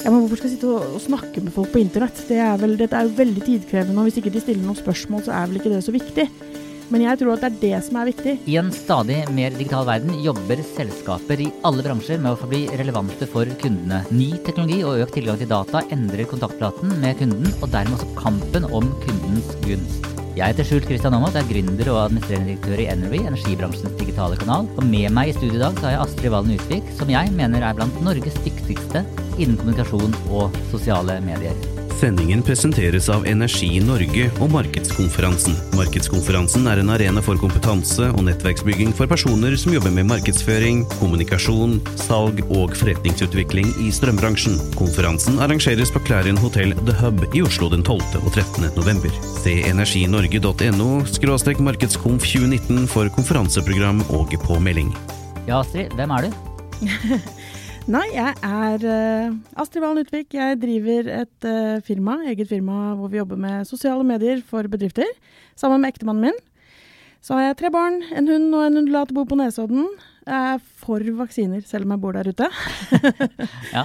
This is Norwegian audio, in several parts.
Ja, men Hvorfor skal jeg sitte og, og snakke med folk på internett? Det er vel, dette er jo veldig tidkrevende, og hvis ikke de stiller noen spørsmål, så er vel ikke det så viktig. Men jeg tror at det er det som er viktig. I en stadig mer digital verden jobber selskaper i alle bransjer med å få bli relevante for kundene. Ny teknologi og økt tilgang til data endrer kontaktplaten med kunden, og dermed også kampen om kundens gunst. Jeg heter Skjult Kristian Aamodt, er gründer og administrerende direktør i Energy, energibransjens digitale kanal. Og med meg i studio i dag har jeg Astrid Valen Utvik, som jeg mener er blant Norges dyktigste innen kommunikasjon og sosiale medier. Sendingen presenteres av Energi Norge og Markedskonferansen. Markedskonferansen er en arena for kompetanse og nettverksbygging for personer som jobber med markedsføring, kommunikasjon, salg og forretningsutvikling i strømbransjen. Konferansen arrangeres på Clarion Hotel The Hub i Oslo den 12. og 13. november. Se energinorge.no markedskonf 2019 for konferanseprogram og påmelding. Ja, Astrid, hvem er du? Nei, jeg er uh, Astrid Valen Utvik. Jeg driver et uh, firma, eget firma hvor vi jobber med sosiale medier for bedrifter. Sammen med ektemannen min. Så har jeg tre barn, en hund og en undulat bor på Nesodden. Jeg er for vaksiner, selv om jeg bor der ute. ja,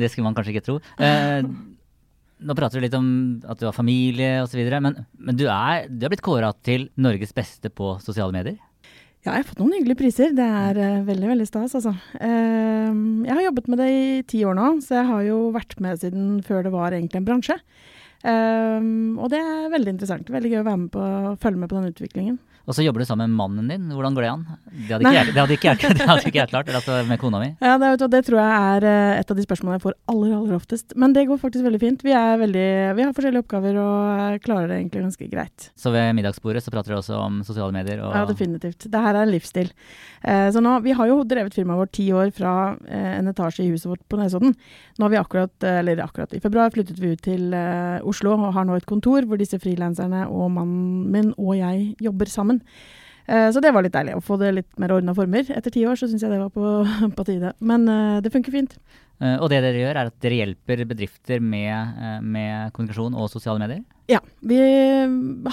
det skulle man kanskje ikke tro. Eh, nå prater du litt om at du har familie osv., men, men du, er, du er blitt kåra til Norges beste på sosiale medier? Ja, jeg har fått noen hyggelige priser. Det er uh, veldig veldig stas, altså. Uh, jeg har jobbet med det i ti år nå, så jeg har jo vært med siden før det var egentlig en bransje. Uh, og det er veldig interessant. Veldig gøy å være med på å følge med på den utviklingen. Og så jobber du sammen med mannen din. Hvordan går det an? Det hadde ikke, det hadde ikke, jeg, det hadde ikke jeg klart. Altså med kona mi. Ja, det, det, tror jeg er eh, et av de spørsmålene jeg får aller aller oftest. Men det går faktisk veldig fint. Vi, veldig, vi har forskjellige oppgaver og klarer det egentlig ganske greit. Så ved middagsbordet så prater dere også om sosiale medier? ja, definitivt. Det her er en livsstil. Eh, så nå, Vi har jo drevet firmaet vårt ti år fra eh, en etasje i huset vårt på Nesodden. Nå har vi akkurat, eller akkurat i februar flyttet vi ut til eh, Oslo og har nå et kontor hvor disse frilanserne og mannen min og jeg jobber sammen. Eh, så det var litt deilig å få det litt mer ordna former. Etter ti år så syns jeg det var på, på tide. Men uh, det funker fint. Uh, og det dere gjør, er at dere hjelper bedrifter med, med kommunikasjon og sosiale medier? Ja. Vi,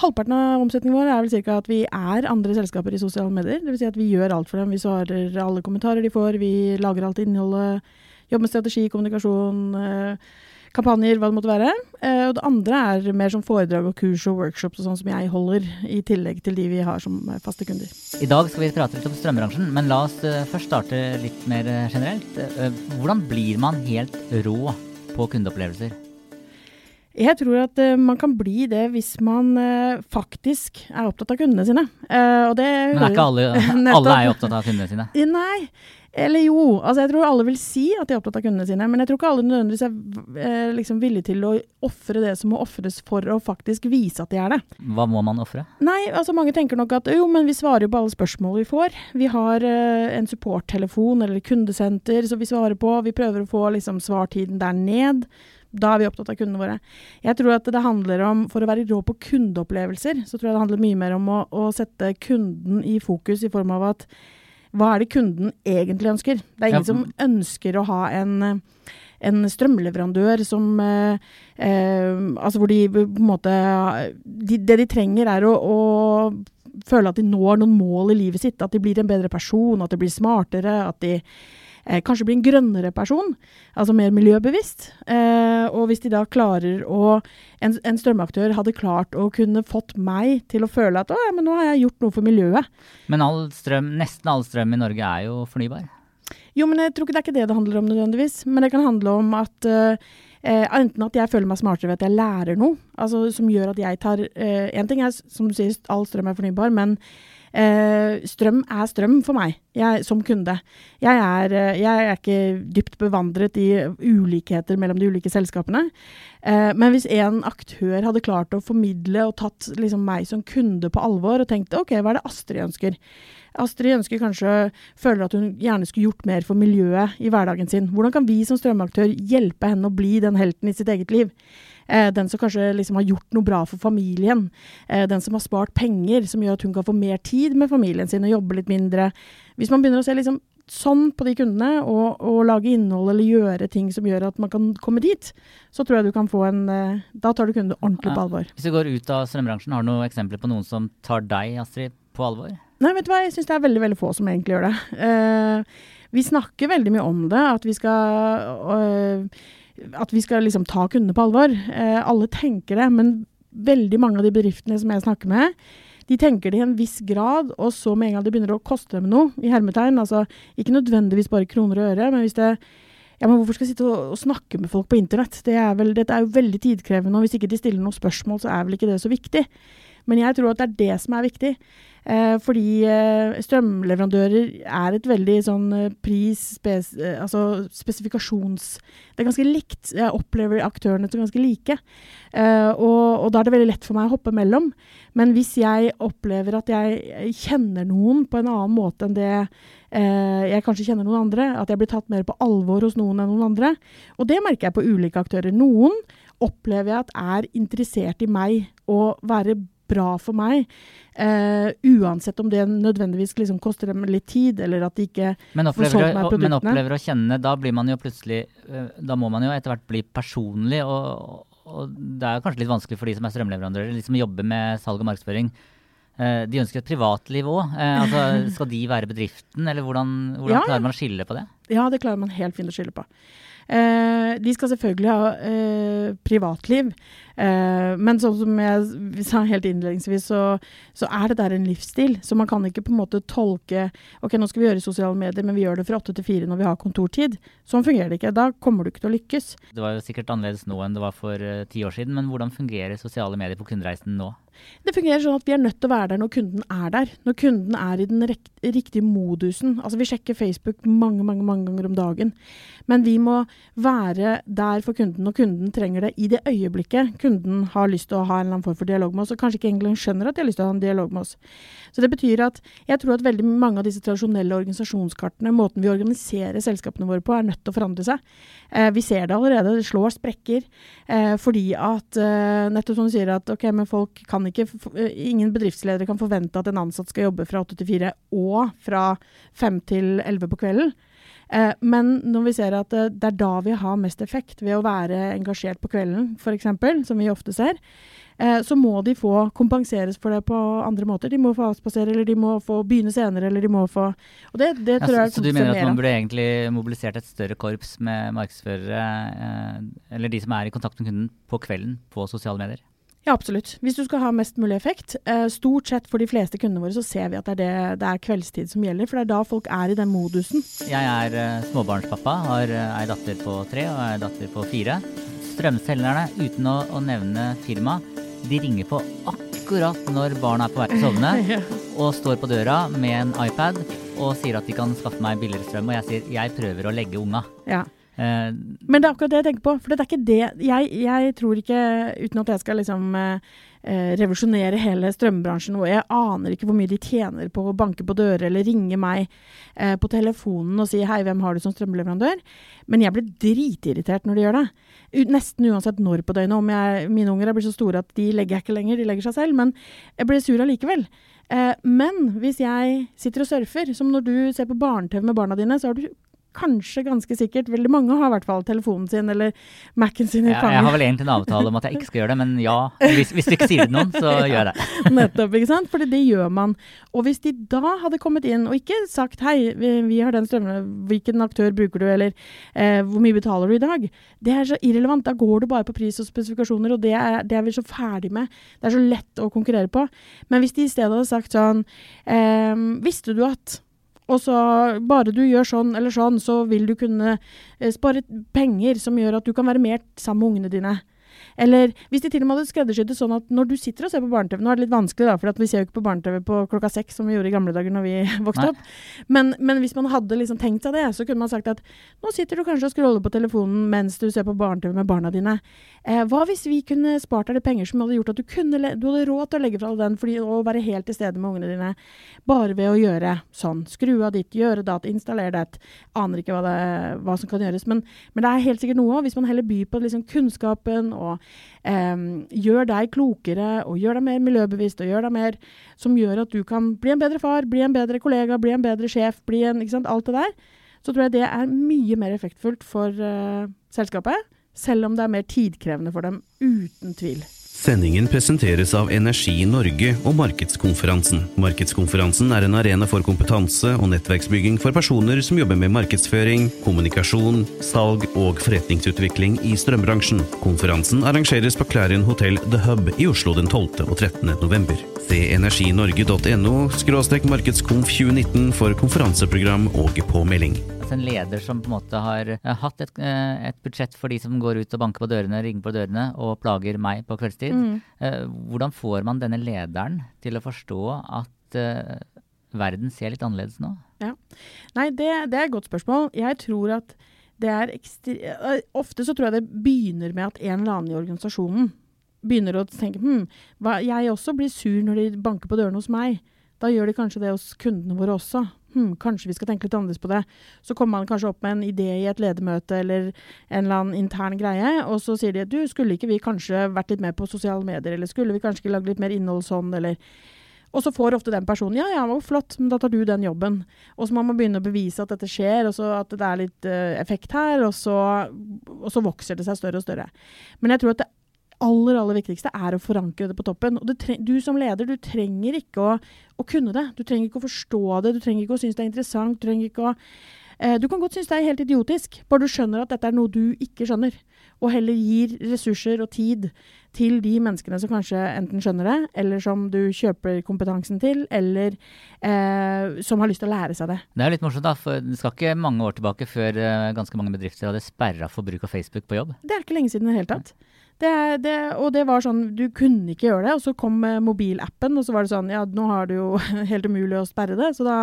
halvparten av omsetningen vår er vel ca. at vi er andre selskaper i sosiale medier. Dvs. Si at vi gjør alt for dem. Vi svarer alle kommentarer de får, vi lager alt innholdet. Jobber med strategi, kommunikasjon. Uh, kampanjer, hva det måtte være. Eh, og det andre er mer som foredrag og kurs og workshops og sånn som jeg holder, i tillegg til de vi har som faste kunder. I dag skal vi prate litt om strømbransjen, men la oss uh, først starte litt mer generelt. Hvordan blir man helt rå på kundeopplevelser? Jeg tror at man kan bli det hvis man faktisk er opptatt av kundene sine. Og det, Men er ikke alle, alle er jo opptatt av kundene sine? Nei. Eller jo. Altså jeg tror alle vil si at de er opptatt av kundene sine, men jeg tror ikke alle nødvendigvis er liksom villige til å ofre det som må ofres for å faktisk vise at de er det. Hva må man ofre? Nei, altså mange tenker nok at jo, men vi svarer jo på alle spørsmål vi får. Vi har en supporttelefon eller kundesenter som vi svarer på. Vi prøver å få liksom svartiden der ned. Da er vi opptatt av kundene våre. Jeg tror at det handler om, For å være rå på kundeopplevelser, så tror jeg det handler mye mer om å, å sette kunden i fokus i form av at hva er det kunden egentlig ønsker? Det er ingen ja. som ønsker å ha en, en strømleverandør som eh, eh, Altså hvor de på en måte de, Det de trenger, er å, å føle at de når noen mål i livet sitt. At de blir en bedre person, at de blir smartere, at de eh, kanskje bli en grønnere person, altså mer miljøbevisst. Eh, og hvis de da klarer å en, en, strømaktør hadde klart å kunne fått meg til å føle at å, ja, men nå har jeg gjort noe for miljøet. Men all strøm, nesten all strøm i Norge er jo fornybar? Jo, men jeg tror ikke det er ikke det det handler om nødvendigvis. Men det kan handle om at uh, enten at jeg føler meg smartere ved at jeg lærer noe, altså som gjør at jeg tar uh, En ting er, som du sier, all strøm er fornybar, men Eh, strøm er strøm for meg jeg, som kunde. Jeg er, eh, jeg er, ikke dypt bevandret i ulikheter mellom de ulike selskapene. Eh, men hvis en aktør hadde klart å formidle og tatt liksom, meg som kunde på alvor og tenkt OK, hva er det Astrid ønsker? Astrid ønsker kanskje, føler at hun gjerne skulle gjort mer for miljøet i hverdagen sin. Hvordan kan vi som strømaktør hjelpe henne å bli den helten i sitt eget liv? Eh, den som kanskje liksom har gjort noe bra for familien. Eh, den som har spart penger, som gjør at hun kan få mer tid med familien sin og jobbe litt mindre. Hvis man begynner å se liksom sånn på de kundene, og, og, lage innhold eller gjøre ting som gjør at man kan komme dit, så tror jeg du kan få en eh, Da tar du kundene ordentlig på alvor. Hvis du går ut av strømbransjen, har du noen eksempler på noen som tar deg, Astrid, på alvor? Nei, vet du hva, jeg syns det er veldig, veldig få som egentlig gjør det. Uh, vi snakker veldig mye om det, at vi skal uh, at vi skal liksom ta kundene på alvor. Eh, alle tenker det, men veldig mange av de bedriftene som jeg snakker med, de tenker det i en viss grad, og så med en gang det begynner å koste dem noe, i hermetegn, altså ikke nødvendigvis bare kroner og øre, men hvis det ja, men hvorfor skal jeg sitte og, og snakke med folk på internett? Det er vel, dette er jo veldig tidkrevende, og hvis ikke de stiller noen spørsmål, så er vel ikke det så viktig. Men jeg tror at det er det som er viktig. Eh, fordi eh, strømleverandører er et veldig sånn eh, pris... Spes, eh, altså spesifikasjons... Det er ganske likt. Jeg opplever aktørene som ganske like. Eh, og, og, da er det veldig lett for meg å hoppe mellom. Men hvis jeg opplever at jeg kjenner noen på en annen måte enn det eh, jeg kanskje kjenner noen andre, at jeg blir tatt mer på alvor hos noen enn noen andre, og det merker jeg på ulike aktører. Noen opplever jeg at er interessert i meg og være bra for meg. Uh, uansett om det nødvendigvis liksom koster dem litt tid, eller at de ikke men får solgt meg produktene. Men opplever å kjenne, da blir man jo plutselig uh, Da må man jo etter hvert bli personlig, og, og, det er kanskje litt vanskelig for de som er strømleverandører, som jobber med salg og markedsføring. Uh, de ønsker et privatliv òg. altså, skal de være bedriften, eller hvordan, hvordan ja. klarer man å skille på det? Ja, det klarer man helt fint å skille på. de skal selvfølgelig ha privatliv. eh, men sånn som jeg sa helt innledningsvis, så, så, er det der en livsstil. Så man kan ikke på en måte tolke Ok, nå skal vi gjøre sosiale medier, men vi gjør det fra åtte til fire når vi har kontortid. Sånn fungerer det ikke. Da kommer du ikke til å lykkes. Det var jo sikkert annerledes nå enn det var for uh, ti år siden, men hvordan fungerer sosiale medier på kundereisen nå? Det fungerer sånn at vi er nødt til å være der når kunden er der. Når kunden er i den riktige modusen. Altså vi sjekker Facebook mange, mange, mange ganger om dagen. Men vi må være der for kunden når kunden trenger det i det øyeblikket kunden har lyst til å ha en eller annen form for dialog med oss, og kanskje ikke engang skjønner at de har lyst til å ha en dialog med oss. Så det betyr at jeg tror at veldig mange av disse tradisjonelle organisasjonskartene, måten vi organiserer selskapene våre på, er nødt til å forandre seg. Eh, vi ser det allerede, det slår sprekker. Eh, fordi at eh, nettopp som du sier at ok, men folk kan ikke eh, Ingen bedriftsledere kan forvente at en ansatt skal jobbe fra åtte til fire og fra fem til elleve på kvelden. Eh, men når vi ser at det, eh, det, er da vi har mest effekt, ved å være engasjert på kvelden f.eks., som vi ofte ser, eh, så må de få kompenseres for det på andre måter. De må få avspasere, eller de må få begynne senere, eller de må få Og det, det tror ja, Så, så du mener at man burde egentlig mobilisert et større korps med markedsførere, eh, eller de som er i kontakt med kunden, på kvelden på sosiale medier? Ja, absolutt. Hvis du skal ha mest mulig effekt. Eh, stort sett for de fleste kundene våre så ser vi at det er, det, det er, kveldstid som gjelder, for det er da folk er i den modusen. Jeg er uh, småbarnspappa, har uh, ei datter på tre og ei datter på fire. Strømselgerne, uten å, å, nevne firma, de ringer på akkurat når barna er på vei til å sovne, ja. og står på døra med en iPad og sier at de kan skaffe meg billigere strøm, og jeg sier jeg prøver å legge unga. Ja. Uh, Men det er akkurat det jeg tenker på. For det er ikke det Jeg, jeg tror ikke, uten at jeg skal liksom eh, revolusjonere hele strømbransjen, og jeg aner ikke hvor mye de tjener på å banke på dører eller ringe meg eh, på telefonen og si 'hei, hvem har du som strømleverandør'? Men jeg blir dritirritert når de gjør det. U nesten uansett når på døgnet. Om jeg, mine unger er blitt så store at de legger jeg ikke lenger, de legger seg selv. Men jeg blir sur allikevel. men hvis jeg sitter og surfer, som når du ser på barne-TV med barna dine, så har du kanskje ganske sikkert Veldig mange har i hvert fall telefonen sin eller Mac-en sin i fanget. Ja, jeg har vel egentlig en avtale om at jeg ikke skal gjøre det, men ja. Hvis, hvis du ikke sier det noen, så gjør jeg det. Nettopp, ikke sant. Fordi det gjør man. Og hvis de da hadde kommet inn og ikke sagt hei, vi, vi har den strømmen, hvilken aktør bruker du, eller eh, hvor mye betaler du i dag? Det er så irrelevant. Da går du bare på pris og spesifikasjoner, og det er, det er vi så ferdig med. Det er så lett å konkurrere på. Men hvis de i stedet hadde sagt sånn eh, Visste du at og så bare du gjør sånn eller sånn, så vil du kunne eh, spare penger som gjør at du kan være mer sammen med ungene dine. Eller hvis de til og med hadde skreddersydd det sånn at når du sitter og ser på barne-TV Nå er det litt vanskelig, da, for vi ser jo ikke på barne-TV på klokka seks som vi gjorde i gamle dager når vi vokste Nei. opp. Men, men, hvis man hadde liksom tenkt seg det, så kunne man sagt at nå sitter du kanskje og scroller på telefonen mens du ser på barne-TV med barna dine. Eh, hva hvis vi kunne spart deg litt penger som hadde gjort at du, kunne, du hadde råd til å legge fra deg den fordi, og være helt til stede med ungene dine, bare ved å gjøre sånn. Skru av ditt, gjøre datt, installere det. Aner ikke hva, det, hva, som kan gjøres. Men, men, det er helt sikkert noe. Hvis man heller byr på liksom kunnskapen og um, gjør deg klokere og gjør deg mer miljøbevisst og gjør deg mer som gjør at du kan bli en bedre far, bli en bedre kollega, bli en bedre sjef, bli en, ikke sant, alt det der, så tror jeg det er mye mer effektfullt for uh, selskapet. Selv om det er mer tidkrevende for dem, uten tvil. Sendingen presenteres av Energi Norge og Markedskonferansen. Markedskonferansen er en arena for kompetanse og nettverksbygging for personer som jobber med markedsføring, kommunikasjon, salg og forretningsutvikling i strømbransjen. Konferansen arrangeres på Clarion Hotel The Hub i Oslo den 12. og 13. november. Se energinorge.no markedskonf 2019 for konferanseprogram og påmelding. Altså en leder som på en måte har eh, hatt et, eh, et, budsjett for de som går ut og banker på dørene, ringer på dørene og plager meg på kveldstid. Mm. Eh, hvordan får man denne lederen til å forstå at verden ser litt annerledes nå? Ja. Nei, det, det, er et godt spørsmål. Jeg tror at det er ekstre... Ofte så tror jeg det begynner med at en eller annen i organisasjonen begynner å tenke hm, hva, jeg også blir sur når de banker på dørene hos meg. Da gjør de kanskje det hos kundene våre også hm, kanskje vi skal tenke litt annerledes på det. Så kommer man kanskje opp med en idé i et ledermøte eller en eller annen intern greie, og så sier de at du, skulle ikke vi kanskje vært litt mer på sosiale medier, eller skulle vi kanskje ikke lagd litt mer innhold sånn, eller og så får ofte den personen ja, ja, flott, men da tar du den jobben. Og så må man begynne å bevise at dette skjer, og at det er litt uh, effekt her, og så, og så, vokser det seg større og større. Men jeg tror at det aller, aller viktigste er å forankre det på toppen. Og du som leder, du trenger ikke å, å, kunne det. Du trenger ikke å forstå det, du trenger ikke å synes det er interessant. Du å eh, Du kan godt synes det er helt idiotisk, bare du skjønner at dette er noe du ikke skjønner. Og heller gir ressurser og tid til de menneskene som kanskje enten skjønner det, eller som du kjøper kompetansen til, eller eh, som har lyst til å lære seg det. Det er litt morsomt, da, for det skal ikke mange år tilbake før eh, ganske mange bedrifter hadde sperra for bruk av Facebook på jobb. Det er ikke lenge siden i det hele tatt. Det, det, og det var sånn, du kunne ikke gjøre det. Og så kom eh, mobilappen, og så var det sånn Ja, nå har det jo helt umulig å sperre det. Så da,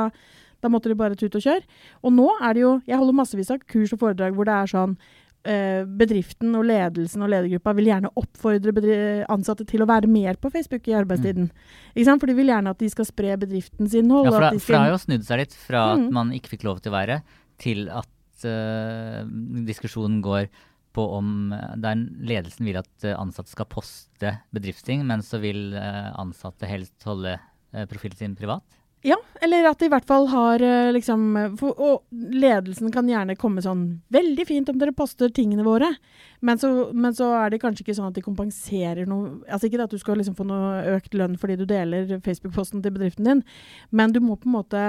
da måtte de bare tute og kjøre. Og nå er det jo Jeg holder massevis av kurs og foredrag hvor det er sånn eh, Bedriften og ledelsen og ledergruppa vil gjerne oppfordre ansatte til å være mer på Facebook i arbeidstiden. Mm. Ikke sant? For de vil gjerne at de skal spre bedriftens innhold. Ja, for, det, for det har jo snudd seg litt fra mm. at man ikke fikk lov til å være, til at uh, diskusjonen går på om eh, der ledelsen vil at eh, ansatte skal poste bedriftsting, men så vil eh, ansatte helst holde profilen sin privat? Ja, eller at de i hvert fall har liksom for, Og ledelsen kan gjerne komme sånn Veldig fint om dere poster tingene våre, men så, men så er det kanskje ikke sånn at de kompenserer noe Altså ikke at du skal liksom få noe økt lønn fordi du deler Facebook-posten til bedriften din, men du må på en måte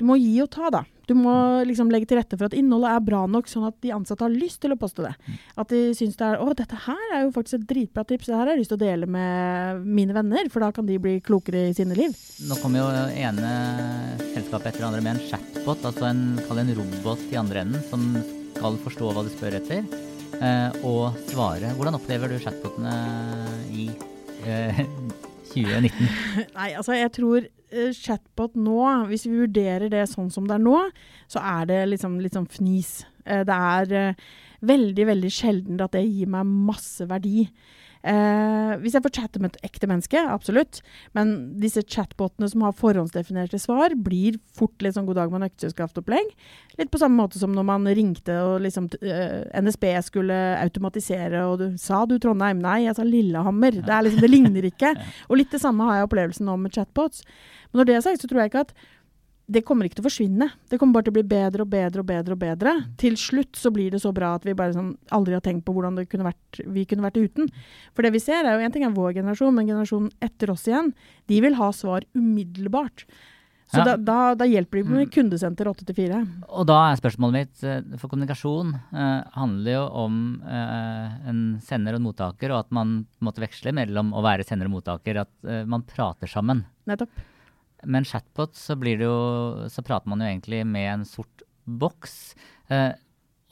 du må gi og ta, da. Du må liksom legge til rette for at innholdet er bra nok, sånn at de ansatte har lyst til å poste det. Mm. At de syns det er Å, dette her er jo faktisk et dritbra tips. Det her har jeg lyst til å dele med mine venner, for da kan de bli klokere i sine liv. Nå kommer jo ene selskapet etter det andre med en chatbot, altså en, en robot i andre enden, som skal forstå hva du spør etter, eh, og svare. Hvordan opplever du chatbotene i eh, 2019? Nei, altså jeg tror chatbot nå, hvis vi vurderer det sånn som det er nå, så er det liksom litt sånn fnis. Uh, det er uh, veldig, veldig sjelden at det gir meg masse verdi. Eh, hvis jeg får chatte med et ekte menneske, absolutt. Men disse chatbotene som har forhåndsdefinerte svar, blir fort litt sånn god dag med økseskaft-opplegg. Litt på samme måte som når man ringte og liksom eh, NSB skulle automatisere, og du sa du Trondheim? Nei, jeg sa Lillehammer. Det, er liksom, det ligner ikke. Og litt det samme har jeg opplevelsen nå med chatbots. Men når det er sagt, så tror jeg ikke at det kommer ikke til å forsvinne. Det kommer bare til å bli bedre og bedre og bedre. og bedre. Til slutt så blir det så bra at vi bare sånn, aldri har tenkt på hvordan kunne vært, vi kunne vært uten. For det vi ser, er jo en ting er vår generasjon, men generasjonen etter oss igjen, de vil ha svar umiddelbart. Så ja. da, da, da, hjelper det med mm. kundesenter 8 til 4. Og da er spørsmålet mitt, eh, for kommunikasjon eh, handler jo om eh, en sender og en mottaker, og at man måtte veksle mellom å være sender og mottaker. At eh, man prater sammen. Nettopp. Med en chatbot så, jo, så, prater man jo egentlig med en sort boks. Eh,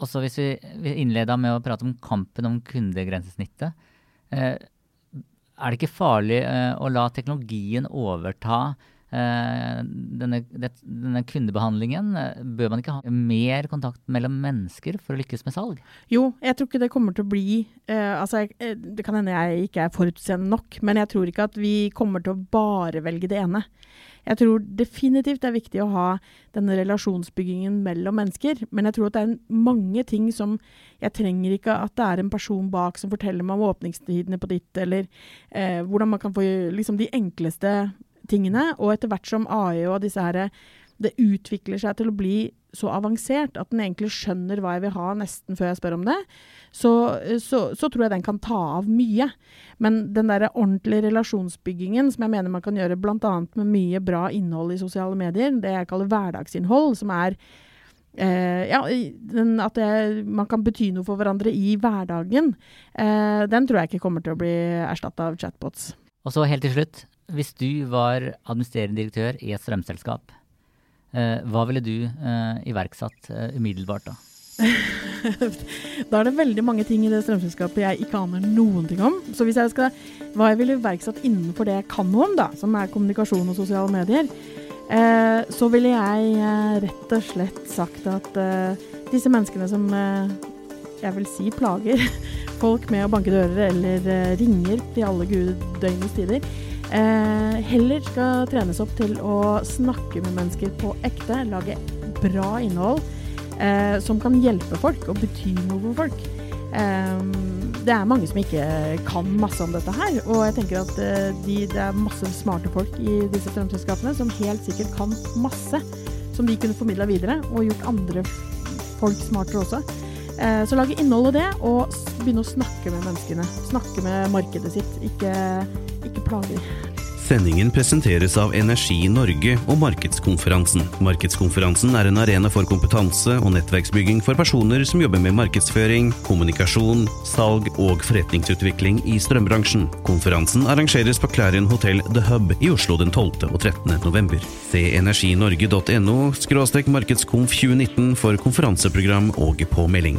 og så hvis vi, vi innleda med å prate om kampen om kundegrensesnittet, eh, er det ikke farlig eh, å la teknologien overta eh, denne, det, denne, kundebehandlingen? Bør man ikke ha mer kontakt mellom mennesker for å lykkes med salg? Jo, jeg tror ikke det kommer til å bli eh, altså jeg, eh, Det kan hende jeg ikke er forutseende nok, men jeg tror ikke at vi kommer til å bare velge det ene. Jeg tror definitivt det er viktig å ha denne relasjonsbyggingen mellom mennesker. Men jeg tror at det er mange ting som Jeg trenger ikke at det er en person bak som forteller meg om åpningstidene på ditt, eller eh, hvordan man kan få liksom de enkleste tingene. Og etter hvert som AI og disse her det utvikler seg til å bli så avansert at den egentlig skjønner hva jeg vil ha nesten før jeg spør om det, så, så, så tror jeg den kan ta av mye. Men den der ordentlige relasjonsbyggingen som jeg mener man kan gjøre bl.a. med mye bra innhold i sosiale medier, det jeg kaller hverdagsinnhold, som er Uh, ja, den, at det, man kan bety noe for hverandre i hverdagen, uh, den tror jeg ikke kommer til å bli erstatta av chatbots. Og så helt til slutt, hvis du var administrerende direktør i et strømselskap, hva ville du eh, iverksatt eh, umiddelbart da? da er det veldig mange ting i det strømselskapet jeg ikke aner noen ting om. Så hvis jeg skal, hva jeg ville iverksatt innenfor det jeg kan noe om, da, som er kommunikasjon og sosiale medier, eh, så ville jeg eh, rett og slett sagt at eh, disse menneskene som jeg vil si plager folk med å banke dører eller ringer til alle gud døgnets tider, eh, heller skal trenes opp til å snakke med mennesker på ekte, lage bra innhold eh, som kan hjelpe folk og bety noe for folk. Eh, det er mange som ikke kan masse om dette her, og jeg tenker at eh, de, det er masse smarte folk i disse strømselskapene som helt sikkert kan masse som de kunne formidla videre, og gjort andre folk smartere også. Eh, så lage innhold av det, og begynne å snakke med menneskene. Snakke med markedet sitt, ikke, ikke plage dem. Sendingen presenteres av Energi Norge og Markedskonferansen. Markedskonferansen er en arena for kompetanse og nettverksbygging for personer som jobber med markedsføring, kommunikasjon, salg og forretningsutvikling i strømbransjen. Konferansen arrangeres på Clarion Hotel The Hub i Oslo den 12. og 13. november. Se energinorge.no markedskonf 2019 for konferanseprogram og påmelding.